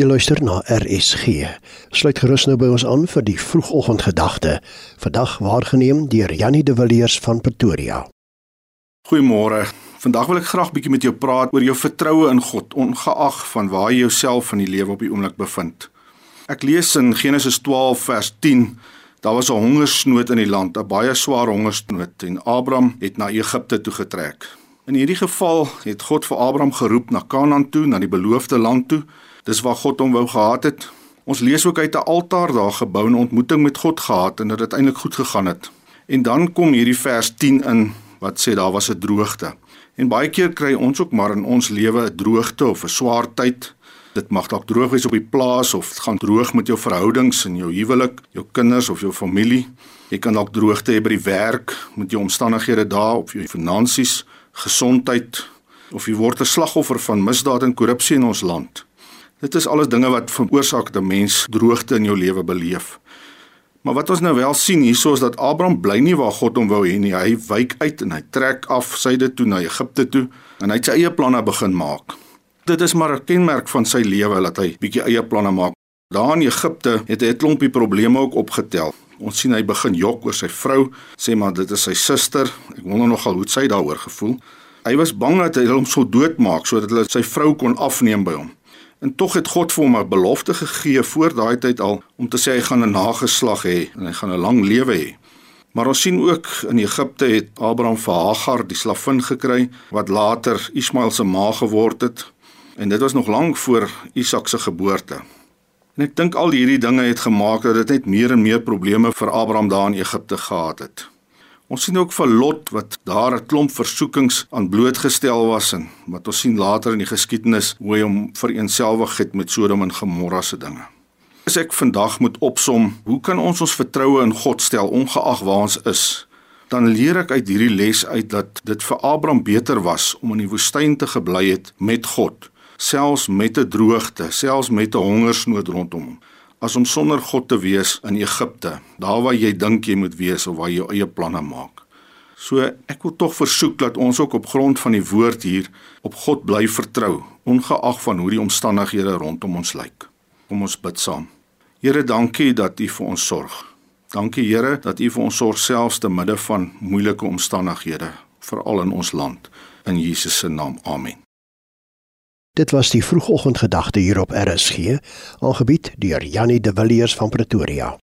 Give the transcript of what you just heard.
Jy luister na RSG. Sluit gerus nou by ons aan vir die vroegoggendgedagte. Vandag waargeneem deur Jannie de Villiers van Pretoria. Goeiemôre. Vandag wil ek graag bietjie met jou praat oor jou vertroue in God, ongeag van waar jy jouself in die lewe op die oomblik bevind. Ek lees in Genesis 12 vers 10. Daar was 'n hongersnood in die land, 'n baie swaar hongersnood en Abraham het na Egipte toe getrek. In hierdie geval het God vir Abraham geroep na Kanaan toe, na die beloofde land toe Dis waar God hom wou gehad het. Ons lees ook uit 'n altaar daar gebou 'n ontmoeting met God gehad en dit het eintlik goed gegaan het. En dan kom hierdie vers 10 in wat sê daar was 'n droogte. En baie keer kry ons ook maar in ons lewe 'n droogte of 'n swaar tyd. Dit mag dalk droog wees op die plaas of gaan droog met jou verhoudings en jou huwelik, jou kinders of jou familie. Jy kan dalk droogte hê by die werk met jou omstandighede daar of jou finansies, gesondheid of jy word 'n slagoffer van misdaad en korrupsie in ons land. Dit is alles dinge wat veroorsaak dat 'n mens droogte in jou lewe beleef. Maar wat ons nou wel sien hierso is dat Abraham bly nie waar God hom wou hê nie. Hy wyk uit en hy trek af syde toe na Egipte toe en hy het sy eie planne begin maak. Dit is maar 'n kenmerk van sy lewe dat hy bietjie eie planne maak. Daar in Egipte het hy 'n klompie probleme ook opgetel. Ons sien hy begin jok oor sy vrou, sê maar dit is sy suster. Ek wonder nogal hoe sy daaroor gevoel. Hy was bang dat hy hom sou doodmaak sodat hulle sy vrou kon afneem by hom. En tog het God vir hom 'n belofte gegee voor daai tyd al om te sê hy gaan 'n nageslag hê en hy gaan 'n lang lewe hê. Maar ons sien ook in Egipte het Abraham vir Hagar die slavin gekry wat later Ismael se ma geword het. En dit was nog lank voor Isak se geboorte. En ek dink al hierdie dinge het gemaak dat dit net meer en meer probleme vir Abraham daar in Egipte gehad het. Ons sien ook van Lot wat daar 'n klomp versoekings aan blootgestel was en wat ons sien later in die geskiedenis hoe hy hom vereenselwig het met Sodom en Gomorra se dinge. As ek vandag moet opsom, hoe kan ons ons vertroue in God stel ongeag waar ons is? Dan leer ek uit hierdie les uit dat dit vir Abraham beter was om in die woestyn te gebly het met God, selfs met 'n droogte, selfs met 'n hongersnood rondom hom as om sonder God te wees in Egipte, daar waar jy dink jy moet wees of waar jy jou eie planne maak. So ek wil tog versoek dat ons ook op grond van die woord hier op God bly vertrou, ongeag van hoe die omstandighede rondom ons lyk. Kom ons bid saam. Here, dankie dat U vir ons sorg. Dankie Here dat U vir ons sorg selfs te midde van moeilike omstandighede, veral in ons land. In Jesus se naam. Amen. Dit was die vroegoggendgedagte hier op RSG, aangebied deur Jannie de Villiers van Pretoria.